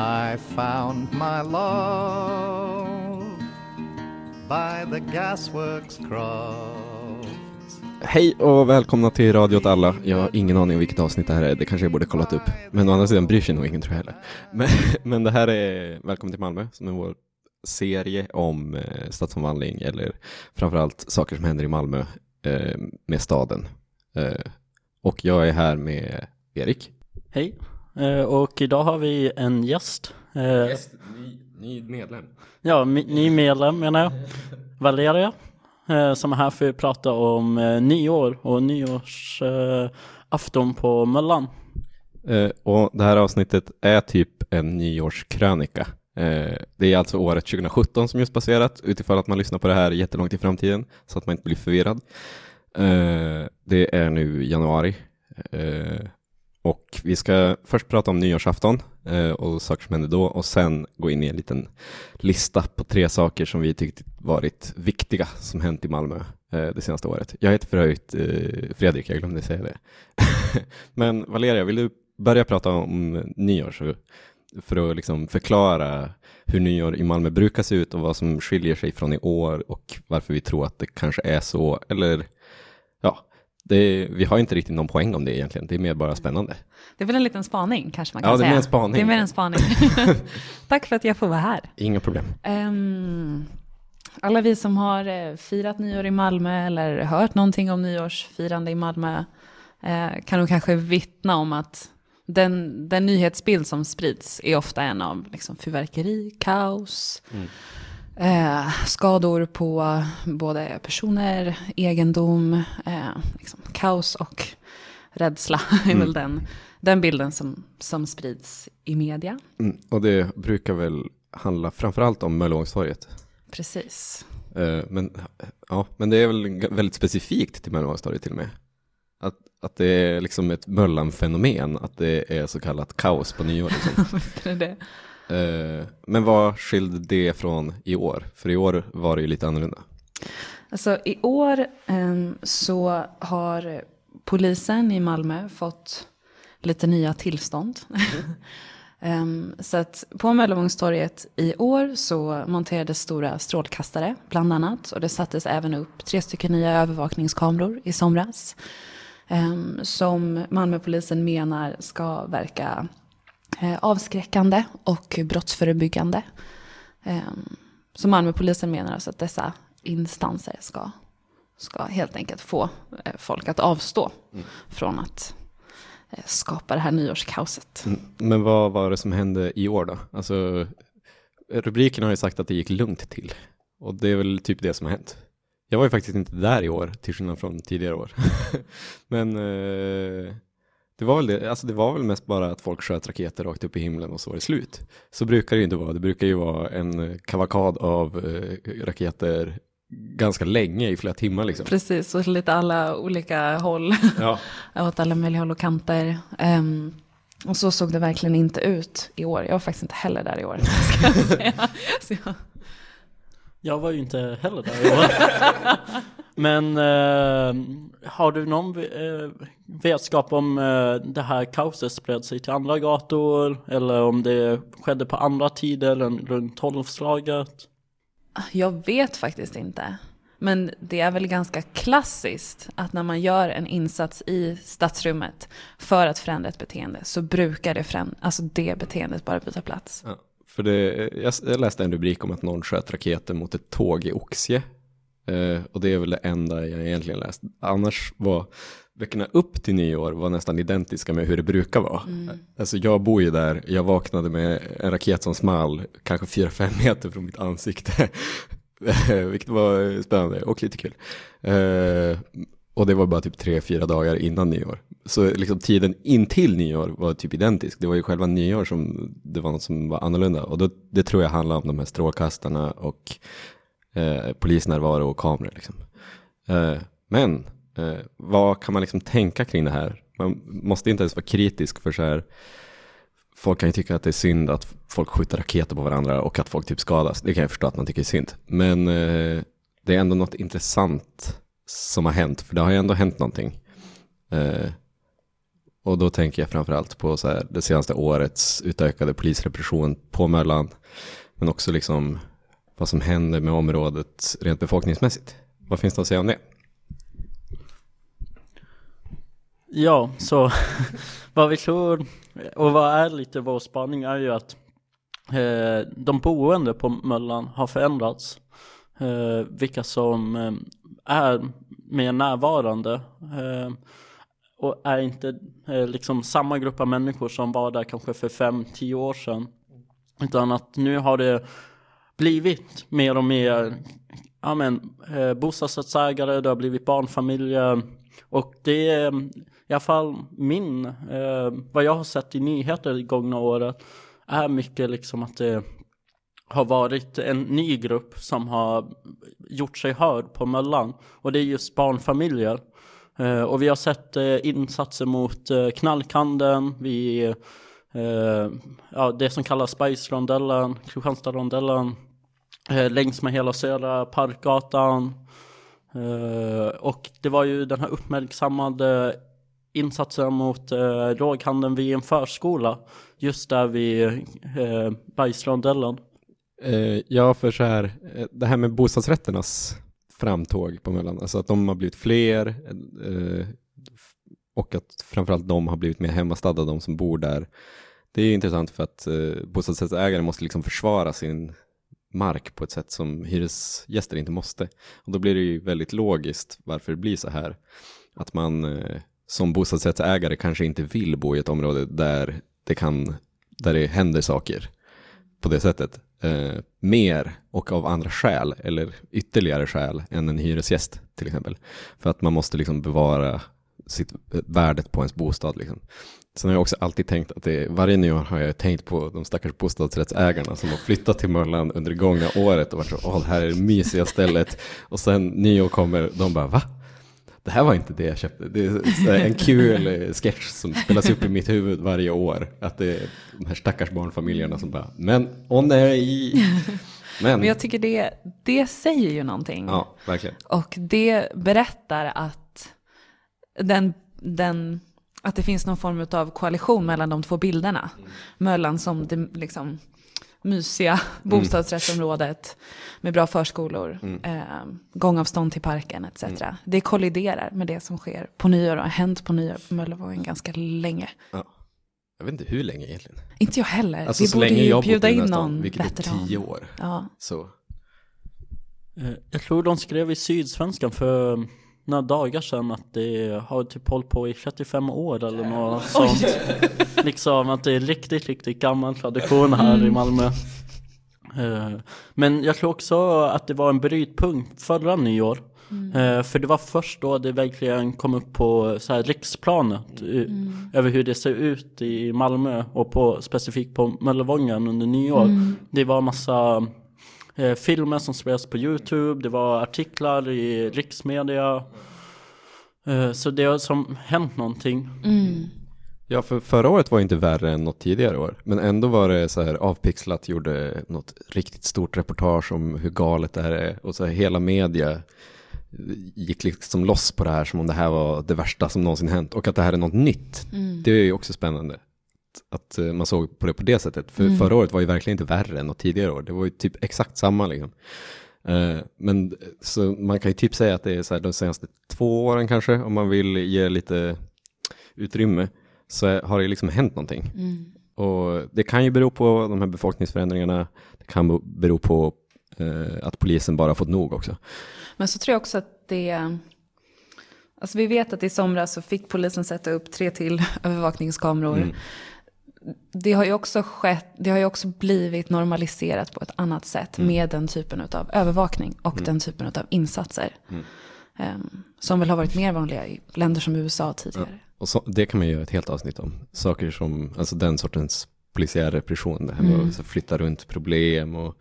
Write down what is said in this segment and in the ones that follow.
I found my love by the gasworks croft. Hej och välkomna till Radio åt alla. Jag har ingen aning om vilket avsnitt det här är. Det kanske jag borde kollat upp. Men å andra sidan bryr sig nog ingen tror jag heller. Men, men det här är Välkommen till Malmö som är vår serie om eh, stadsomvandling eller framförallt saker som händer i Malmö eh, med staden. Eh, och jag är här med Erik. Hej, och idag har vi en gäst. Eh, Gäst, ny, ny medlem. Ja, mi- ny medlem menar jag. Valeria, eh, som är här för att prata om eh, nyår och nyårsafton på Möllan. Eh, och det här avsnittet är typ en nyårskrönika. Eh, det är alltså året 2017 som just passerat, utifall att man lyssnar på det här jättelångt i framtiden, så att man inte blir förvirrad. Eh, det är nu januari. Och vi ska först prata om nyårsafton eh, och saker som hände då och sen gå in i en liten lista på tre saker som vi tyckte varit viktiga som hänt i Malmö eh, det senaste året. Jag heter för övrigt eh, Fredrik, jag glömde säga det. Men Valeria, vill du börja prata om nyår så, för att liksom förklara hur nyår i Malmö brukar se ut och vad som skiljer sig från i år och varför vi tror att det kanske är så, eller ja, det, vi har inte riktigt någon poäng om det egentligen, det är mer bara spännande. Det är väl en liten spaning kanske man kan Ja, det är säga. mer en spaning. Det är mer en spaning. Tack för att jag får vara här. Inga problem. Ehm, alla vi som har eh, firat nyår i Malmö eller hört någonting om nyårsfirande i Malmö eh, kan nog kanske vittna om att den, den nyhetsbild som sprids är ofta en av liksom, fyrverkeri, kaos, eh, skador på både personer, egendom, eh, liksom, kaos och rädsla är väl den, den bilden som, som sprids i media. Mm, och det brukar väl handla framförallt om Möllevångstorget. Precis. Eh, men, ja, men det är väl väldigt specifikt till Möllevångstorget till och med. Att, att det är liksom ett Möllan-fenomen, att det är så kallat kaos på nyår. Liksom. Visst är det det. Men vad skilde det från i år? För i år var det ju lite annorlunda. Alltså i år em, så har polisen i Malmö fått lite nya tillstånd. Em, så att på Möllevångstorget i år så monterades stora strålkastare bland annat. Och det sattes även upp tre stycken nya övervakningskameror i somras. em, som Malmöpolisen menar ska verka eh, avskräckande och brottsförebyggande. Um, så Malmöpolisen menar alltså att dessa instanser ska, ska helt enkelt få eh, folk att avstå från att eh, skapa det här nyårskaoset. Mm, Men vad var det som hände i år då? Alltså, rubriken har ju sagt att det gick lugnt till. Och det är väl typ det som har hänt. Jag var ju faktiskt inte där i år, till skillnad från tidigare år. Men eh, det, var väl det, alltså det var väl mest bara att folk sköt raketer rakt upp i himlen och så var det slut. Så brukar det ju inte vara. Det brukar ju vara en kavalkad av eh, raketer ganska länge, i flera timmar liksom. Precis, och lite alla olika håll, Ja. åt alla möjliga håll och kanter. Ehm, och så såg det verkligen inte ut i år. Jag var faktiskt inte heller där i år. Ska jag säga. Så jag, Jag var ju inte heller där i år. Men eh, har du någon eh, vetskap om eh, det här kaoset spred sig till andra gator? Eller om det skedde på andra tider än runt tolvslaget? jag vet faktiskt inte. Men det är väl ganska klassiskt att när man gör en insats i stadsrummet för att förändra ett beteende så brukar det, föränd- alltså det beteendet bara byta plats. Ja, för det, jag, jag läste en rubrik om att någon sköt raketer mot ett tåg i Oxie. Eh, och det är väl det enda jag egentligen läst. Annars var veckorna upp till nyår var nästan identiska med hur det brukar vara. Alltså jag bor ju där, jag vaknade med en raket som small, kanske 4-5 meter från mitt ansikte. Vilket var spännande och lite kul. Eh, och det var bara typ 3-4 dagar innan nyår. Så liksom tiden in till nyår var typ identisk. Det var ju själva nyår som det var något som var annorlunda. Och då, det tror jag handlar om de här strålkastarna och eh, polisnärvaro och kameror. Liksom. Eh, men eh, vad kan man liksom tänka kring det här? Man måste inte ens vara kritisk för så här. Folk kan ju tycka att det är synd att folk skjuter raketer på varandra och att folk typ skadas. Det kan jag förstå att man tycker är synd. Men eh, det är ändå något intressant som har hänt. För det har ju ändå hänt någonting. Eh, Och då tänker jag framförallt på så här, det senaste årets utökade polisrepression på Möllan. Men också liksom vad som händer med området rent befolkningsmässigt. Vad finns det att säga om det? Ja, så vad vi tror och vad är lite vår spaning är ju att eh, de boende på Möllan har förändrats. Eh, vilka som eh, är mer närvarande eh, och är inte eh, liksom samma grupp av människor som var där kanske för fem, tio år sedan. Utan att nu har det blivit mer och mer ja, men, eh, bostadsrättsägare, det har blivit barnfamiljer. Och det är mm, i alla fall min, eh, vad jag har sett i nyheter det gångna året är mycket liksom att det har varit en ny grupp som har gjort sig hörd på Möllan. Och det är just barnfamiljer. Eh, och vi har sett eh, insatser mot eh, knarkhandeln, vi, eh, ja, det som kallas Spice-rondellen, Kristianstad-rondellen, Eh, längs med hela Södra Parkgatan. Eh, och det var ju den här uppmärksammade insatsen mot eh, droghandeln vid en förskola, just där vid eh, Bergsrondellen. Eh, ja, för så här, eh, det här med bostadsrätternas framtåg på Möllan, alltså att de har blivit fler eh, och att framförallt de har blivit mer hemmastadda, de som bor där. Det är intressant för att eh, bostadsrättsägare måste liksom försvara sin mark på ett sätt som hyresgäster inte måste. Och då blir det ju väldigt logiskt varför det blir så här. Att man eh, som bostadsrättsägare kanske inte vill bo i ett område där det, kan, där det händer saker på det sättet. Eh, mer och av andra skäl eller ytterligare skäl än en hyresgäst till exempel. För att man måste liksom bevara sitt, värdet på ens bostad. Liksom. Sen har jag också alltid tänkt att det, varje nyår har jag tänkt på de stackars bostadsrättsägarna som har flyttat till Möllan under det gångna året och varit så, åh det här är det mysiga stället. Och sen nyår kommer, de bara, va? Det här var inte det jag köpte. Det är en kul sketch som spelas upp i mitt huvud varje år. Att det är de här stackars barnfamiljerna som bara, men åh nej. Men, Men jag tycker det, det säger ju någonting. ja, verkligen. Och det berättar att, den, den, att det finns någon form av koalition mellan de två bilderna. Möllan som det liksom mysiga bostadsrättsområdet med bra förskolor, eh, gångavstånd till parken etc. Det kolliderar med det som sker på nyår och har hänt på nyår på Möllevågen ganska länge. Ja. Jag vet inte hur länge egentligen. Inte jag heller. Alltså Vi så borde länge ju jag bjuda in här stan, någon vilket är tio år. Ja. Så, Eh, Jag tror de skrev i Sydsvenskan för några dagar sedan att det har typ hållit på i 35 år eller något sånt. liksom att det är riktigt, riktigt gammal tradition här i Malmö. Eh, Men jag tror också att det var en brytpunkt förra nyår. Eh, För det var först då det verkligen kom upp på så här riksplanet eh, över hur det ser ut i Malmö och på, specifikt på Möllevången under nyår. Det var massa eh, filmer som spreds på Youtube, det var artiklar i riksmedia. Eh, så det har som hänt någonting. Ja, för förra året var inte värre än något tidigare år. Men ändå var det så här avpixlat, gjorde något riktigt stort reportage om hur galet det här är. Och så här, hela media gick liksom loss på det här som om det här var det värsta som någonsin hänt. Och att det här är något nytt. Det är ju också spännande. Att, eh, man såg på det på det sättet. För förra året var ju verkligen inte värre än något tidigare år. Det var ju typ exakt samma liksom. Eh, Men så man kan ju typ säga att det är så här de senaste två åren kanske, om man vill ge lite utrymme, så har det liksom hänt någonting. Och det kan ju bero på de här befolkningsförändringarna, det kan bero på eh, att polisen bara fått nog också. Men så tror jag också att det... Alltså vi vet att i somras så fick polisen sätta upp tre till övervakningskameror. Det har ju också skett, det har ju också blivit normaliserat på ett annat sätt med den typen av övervakning och den typen av insatser. Ehm, som väl har varit mer vanliga i länder som USA tidigare. Och så, det kan man göra ett helt avsnitt om. Saker som, alltså den sortens polisiär repression, det här med att så flytta runt problem och,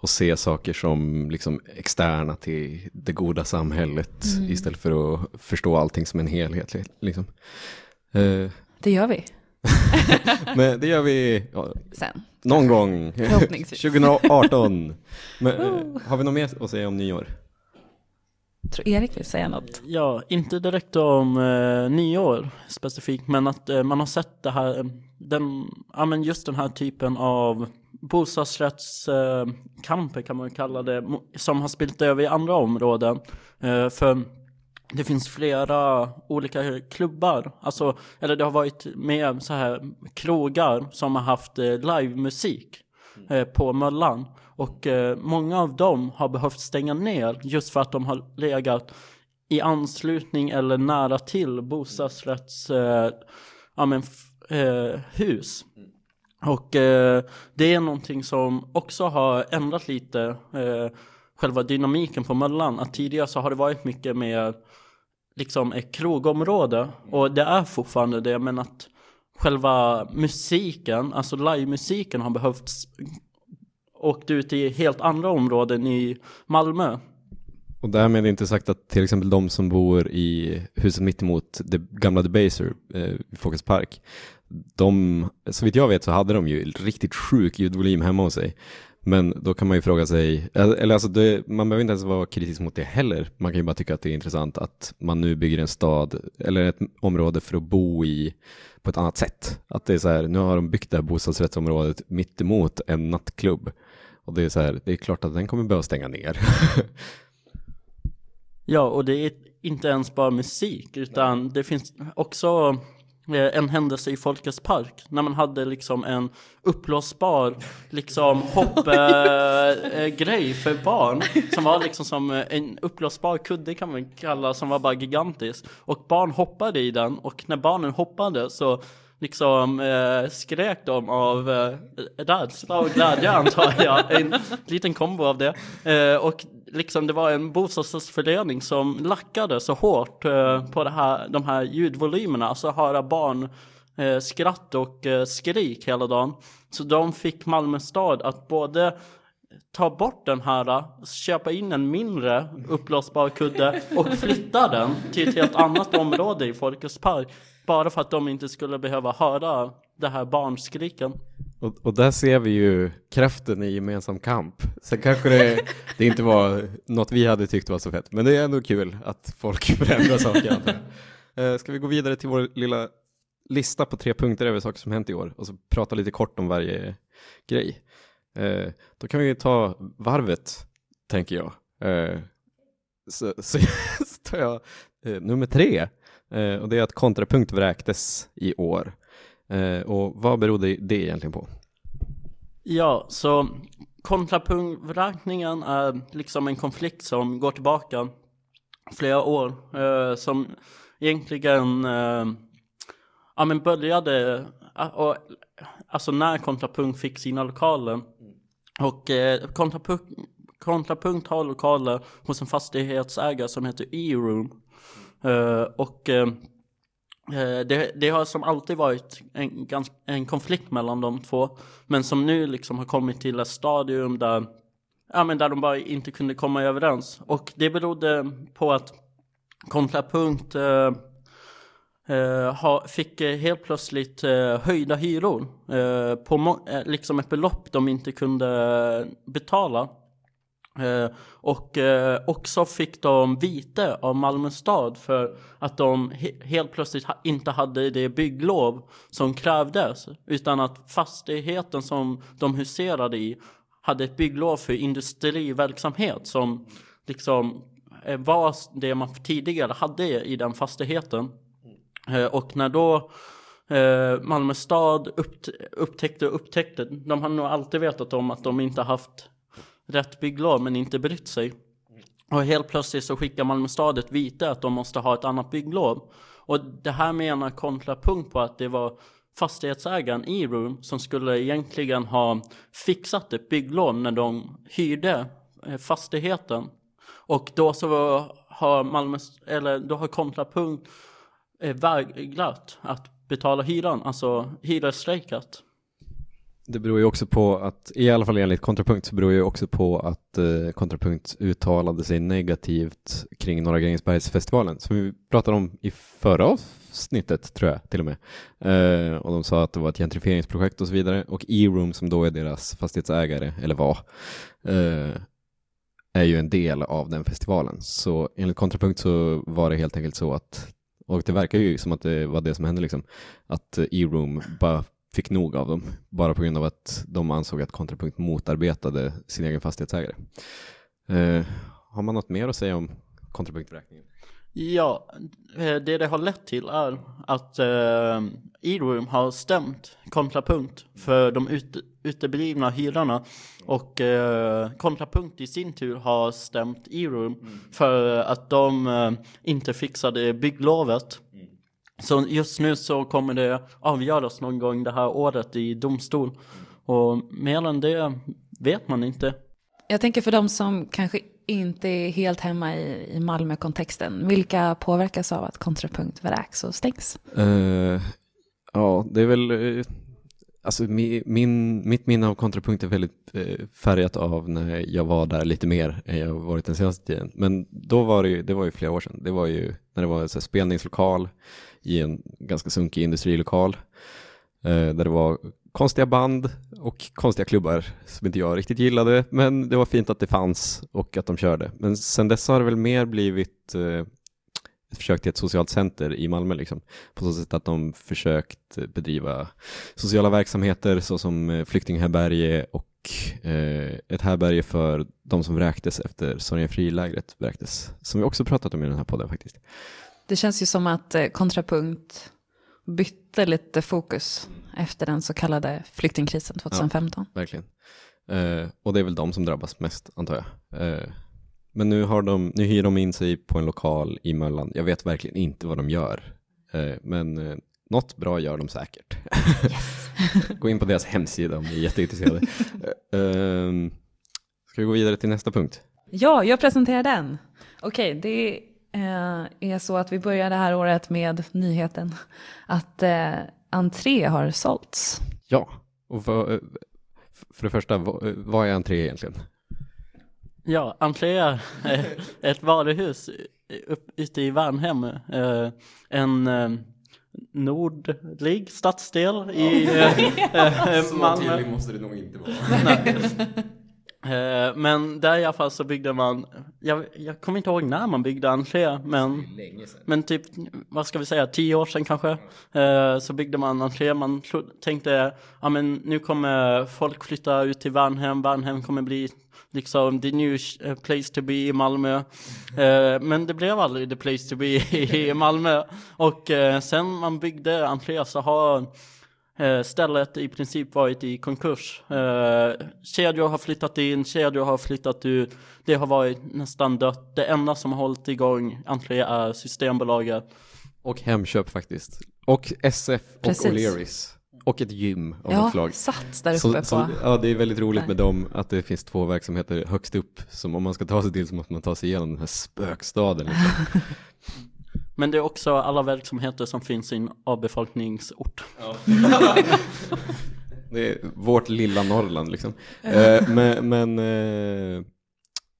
och se saker som liksom externa till det goda samhället istället för att förstå allting som en helhet. Liksom. Eh, Det gör vi men det gör vi ja, sen. någon gång. Förhoppningsvis. 2018. Men, eh, har vi något mer att säga om nyår? tror Erik vill säga något. Ja, inte direkt om eh, nyår specifikt, men att eh, man har sett det här, eh, den, ja men just den här typen av bostadsrättskamper eh, kan man kalla det, som har spilt över i andra områden. Eh, för det finns flera olika klubbar, alltså, eller det har varit med så här krogar som har haft eh, livemusik eh, på Möllan. Och eh, många av dem har behövt stänga ner just för att de har legat i anslutning eller nära till bostadsrätts eh, ja, men, hus. Och eh, det är någonting som också har ändrat lite själva dynamiken på Möllan. Att tidigare så har det varit mycket mer liksom ett krogområde och det är fortfarande det men att själva musiken, alltså livemusiken har behövts åkt ut i helt andra områden i Malmö. Och därmed inte sagt att till exempel de som bor i huset mittemot det gamla Debaser eh, i Folkets Park, de, så vitt jag vet så hade de ju riktigt sjuk ljudvolym hemma hos sig. Men då kan man ju fråga sig, eller alltså det, man behöver inte ens vara kritisk mot det heller. Man kan ju bara tycka att det är intressant att man nu bygger en stad eller ett område för att bo i på ett annat sätt. Att det är så här, nu har de byggt det här bostadsrättsområdet mittemot en nattklubb. Och det är så här, det är klart att den kommer behöva stänga ner. ja, och det är inte ens bara musik, utan det finns också en händelse i Folkets park när man hade liksom en uppblåsbar liksom hoppgrej för barn som var liksom som en uppblåsbar kudde kan man kalla som var bara gigantisk och barn hoppade i den och när barnen hoppade så liksom eh, skrek de av eh, rädsla och glädje antar jag. En liten kombo av det. Eh, och liksom det var en bostadsrättsförening som lackade så hårt eh, på det här, de här ljudvolymerna, alltså höra barn eh, skratt och eh, skrik hela dagen. Så de fick Malmö stad att både ta bort den här, köpa in en mindre uppblåsbar kudde och flytta den till ett helt annat område i Folkets park. Bara för att de inte skulle behöva höra det här barnskriken. Och, och där ser vi ju kraften i gemensam kamp. Sen kanske det, det inte var något vi hade tyckt var så fett, men det är ändå kul att folk förändrar saker. Uh, ska vi gå vidare till vår lilla lista på tre punkter över saker som hänt i år och så prata lite kort om varje grej. Uh, då kan vi ju ta varvet, tänker jag. Uh, så, så, så tar jag nummer tre Eh, och det är att kontrapunkt vräktes i år. Eh, och vad berodde det egentligen på? Ja, så kontrapunktvräkningen är liksom en konflikt som går tillbaka flera år. Eh, som egentligen eh, ja, men började, eh, och, alltså när kontrapunkt fick sina lokaler. Och eh, kontrapunkt, kontrapunkt har lokaler hos en fastighetsägare som heter E-room. eh, och eh, Eh, det, det, har som alltid varit en, en konflikt mellan de två. Men som nu liksom har kommit till ett stadium där, ja, men där de bara inte kunde komma överens. Och det berodde på att Kontrapunkt eh, eh, ha, fick eh, helt plötsligt höjda hyror på liksom ett belopp de inte kunde betala. Eh, och eh, också fick de vite av Malmö stad för att de he helt plötsligt ha inte hade det bygglov som krävdes utan att fastigheten som de huserade i hade ett bygglov för industriverksamhet som liksom eh, var det man tidigare hade i den fastigheten. Eh, och när då eh, Malmö stad upptäckte och upptäckte, de har nog alltid vetat om att de inte haft rätt bygglov men inte brytt sig. Och helt plötsligt så skickar Malmö stad ett vite att de måste ha ett annat bygglov. Och det här menar kontrapunkt på att det var fastighetsägaren i Room som skulle egentligen ha fixat ett bygglov när de hyrde eh, fastigheten. Och då så har Malmö, eller då har kontrapunkt eh, vägrat att betala hyran, alltså hyresstrejkat. Det beror ju också på att, i alla fall enligt kontrapunkt, så beror ju också på att eh, kontrapunkt uttalade sig negativt kring Norra Grängesbergsfestivalen, som vi pratade om i förra avsnittet, tror jag till och med. Eh, och de sa att det var ett gentrifieringsprojekt och så vidare. Och E-room, som då är deras fastighetsägare, eller var, eh, är ju en del av den festivalen. Så enligt Kontrapunkt så var det helt enkelt så att, och det verkar ju som att det var det som hände liksom, att E-room bara fick nog av dem, bara på grund av att de ansåg att Kontrapunkt motarbetade sin egen fastighetsägare. Eh, har man något mer att säga om kontrapunkträkningen? Ja, eh, det det har lett till är att eh, E-room har stämt kontrapunkt för de ut, uteblivna hyrorna och eh, kontrapunkt i sin tur har stämt E-room för att de eh, inte fixade bygglovet. Så just nu så kommer det avgöras någon gång det här året i domstol och mer än det vet man inte. Jag tänker för de som kanske inte är helt hemma i, i Malmö-kontexten, vilka påverkas av att kontrapunkt vräks och stängs? Eh, ja, det är väl, eh, alltså min, mitt minne av kontrapunkt är väldigt eh, färgat av när jag var där lite mer än jag varit den senaste tiden. Men då var det ju, det var ju flera år sedan, det var ju när det var en så här spelningslokal i en ganska sunkig industrilokal, eh, där det var konstiga band och konstiga klubbar som inte jag riktigt gillade, men det var fint att det fanns och att de körde. Men sen dess har det väl mer blivit eh, ett försök till ett socialt center i Malmö, liksom. på så sätt att de försökt bedriva sociala verksamheter såsom eh, flyktinghärbärge och eh, ett härbärge för de som vräktes efter Sorgenfrilägret vräktes, som vi också pratat om i den här podden faktiskt. Det känns ju som att eh, kontrapunkt bytte lite fokus efter den så kallade flyktingkrisen 2015. Verkligen. Eh, och det är väl de som drabbas mest, antar jag. Eh, men nu, har de, nu hyr de in sig på en lokal i Möllan. Jag vet verkligen inte vad de gör. Eh, men eh, något bra gör de säkert. gå in på deras hemsida om ni är jätteintresserade. Eh, ehm, ska vi gå vidare till nästa punkt? Ja, jag presenterar den. Okej, det eh, är så att vi börjar det här året med nyheten att entré har sålts. Ja, och för, för det första, vad är entré egentligen? Ja, Entré är eh, ett varuhus upp, ute i Värnhem. Eh, en eh, nordlig stadsdel i eh, Malmö. måste det nog inte vara. Eh, Men där i alla fall så byggde man, jag, jag kommer inte ihåg när man byggde entré, men, men typ, vad ska vi säga, tio år sedan kanske, eh, så byggde man entré. Man tänkte, ja men nu kommer folk flytta ut till Värnhem, Värnhem kommer bli liksom the new eh, place to be i Malmö. Eh, men det blev aldrig the place to be i Malmö. Och sen man byggde entré så har Stället i princip varit i konkurs. Eh, kedjor har flyttat in, kedjor har flyttat ut. Det har varit nästan dött. Det enda som har hållit igång entré är Systembolaget. Och Hemköp faktiskt. Och SF och Precis. O'Learys. Och ett gym av Ja, något slag. Sats där uppe Så, på. så, ja, det är väldigt roligt Där. med dem att det finns två verksamheter högst upp som om man ska ta sig till så måste man ta sig igenom den här spökstaden. Liksom. Men det är också alla verksamheter som finns i en avbefolkningsort. Det är vårt lilla Norrland liksom. Eh, men men eh,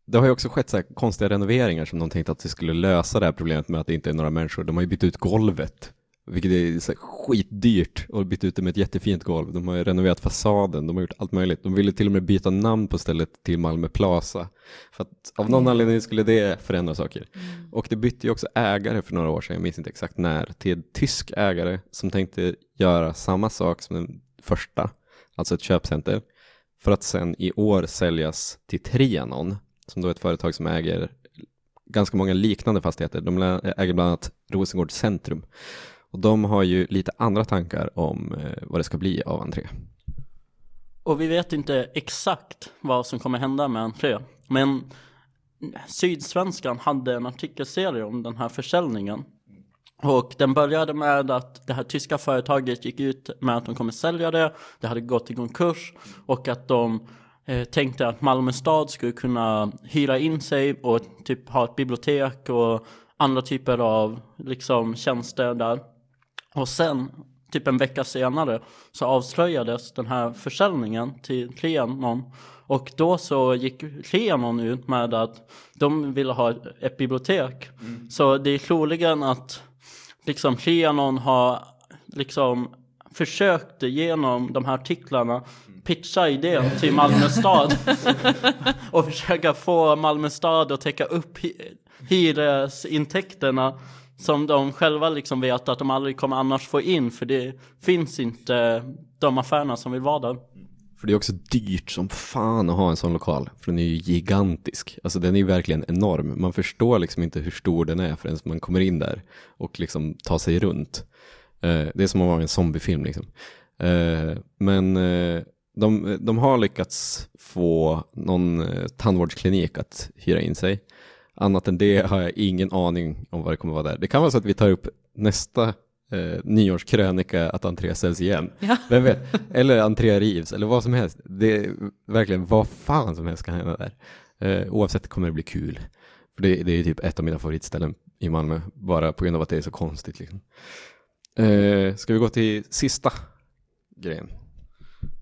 det har ju också skett så här konstiga renoveringar som de tänkte att det skulle lösa det här problemet med att det inte är några människor. De har ju bytt ut golvet, vilket är så skitdyrt och bytt ut det med ett jättefint golv. De har ju renoverat fasaden, de har gjort allt möjligt. De ville till och med byta namn på stället till Malmö Plaza. För att av någon anledning skulle det förändra saker. Och det bytte ju också ägare för några år sedan, jag minns inte exakt när, till en tysk ägare som tänkte göra samma sak som den första, alltså ett köpcenter, för att sen i år säljas till Trianon, som då är ett företag som äger ganska många liknande fastigheter. De äger bland annat Rosengård centrum. Och de har ju lite andra tankar om eh, vad det ska bli av entré. Och vi vet inte exakt vad som kommer hända med entré. Men Sydsvenskan hade en artikelserie om den här försäljningen. Och den började med att det här tyska företaget gick ut med att de kommer sälja det. Det hade gått i konkurs och att de eh, tänkte att Malmö stad skulle kunna hyra in sig och typ ha ett bibliotek och andra typer av liksom tjänster där. Och sen, typ en vecka senare, så avslöjades den här försäljningen till Trianon. Och då så gick Trianon ut med att de ville ha ett, bibliotek. Så det är troligen att liksom Trianon har liksom försökt genom de här artiklarna pitcha idén till Malmö stad och försöka få Malmö stad att täcka upp hy- hyresintäkterna som de själva liksom vet att de aldrig kommer annars få in för det finns inte de affärerna som vill vara där. För det är också dyrt som fan att ha en sån lokal. För den är ju gigantisk. Alltså den är ju verkligen enorm. Man förstår liksom inte hur stor den är förrän man kommer in där och liksom tar sig runt. Eh, det är som att vara i en zombiefilm liksom. Eh, men eh, de, de har lyckats få någon tandvårdsklinik att hyra in sig. Annat än det har jag ingen aning om vad det kommer vara där. Det kan vara så att vi tar upp nästa eh, nyårskrönika att entré ställs igen. Ja. Vem vet? Eller entré rivs eller vad som helst. Det är verkligen vad fan som helst kan hända där. Eh, oavsett kommer det bli kul. För det, det är typ ett av mina favoritställen i Malmö. Bara på grund av att det är så konstigt. Liksom. Eh, ska vi gå till sista grejen?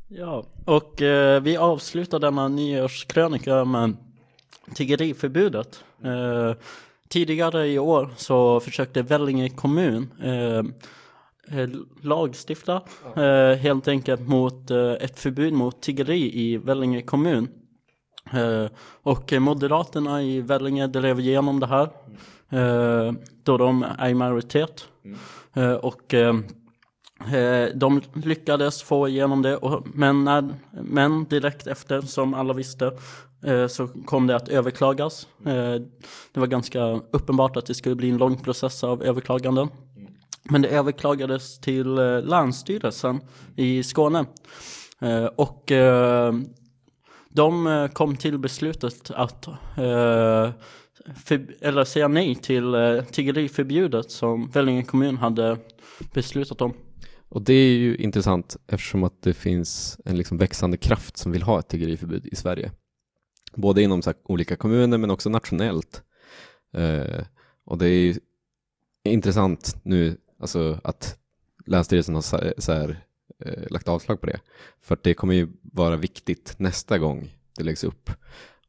Ja, och eh, vi avslutar denna nyårskrönika med tiggeriförbudet. Eh, tidigare i år så försökte Vellinge kommun eh, eh, lagstifta eh, helt enkelt mot eh, ett förbud mot tiggeri i Vellinge kommun. Eh, och Moderaterna i Vellinge drev igenom det här eh, då de är i majoritet. Eh, och Eh, de lyckades få igenom det, men, när, men direkt efter, som alla visste, eh, så kom det att överklagas. Eh, det var ganska uppenbart att det skulle bli en lång process av överklaganden. Men det överklagades till Länsstyrelsen i Skåne. Och de kom till beslutet att för, eller säga nej till tiggeriförbjudet tiggeriförbudet som Vellinge kommun hade beslutat om. Och det är ju intressant eftersom att det finns en liksom växande kraft som vill ha ett tiggeriförbud i Sverige. Både inom så här olika kommuner men också nationellt. Eh, och det är ju intressant nu alltså att Länsstyrelsen har så här, så här, eh, lagt avslag på det. För att det kommer ju vara viktigt nästa gång det läggs upp.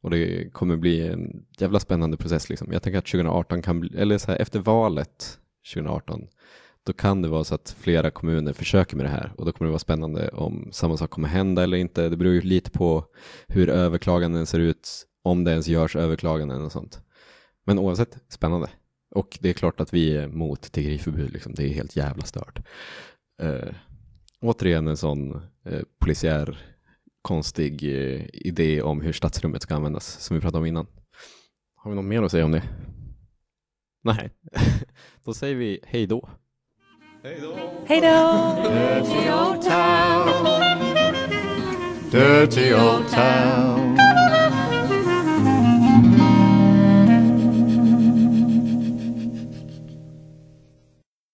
Och det kommer bli en jävla spännande process liksom. Jag tänker att 2018 kan bli, eller så här, efter valet 2018 då kan det vara så att flera kommuner försöker med det här och då kommer det vara spännande om samma sak kommer hända eller inte. Det beror ju lite på hur överklaganden ser ut, om det ens görs överklaganden och sånt. Men oavsett, spännande. Och det är klart att vi är mot tiggeriförbud, liksom. det är helt jävla stört. Eh, återigen en sån eh, polisiär konstig eh, idé om hur stadsrummet ska användas, som vi pratade om innan. Har vi något mer att säga om det? Nej, då säger vi hej då. Hej då! Dirty old town. Dirty old town.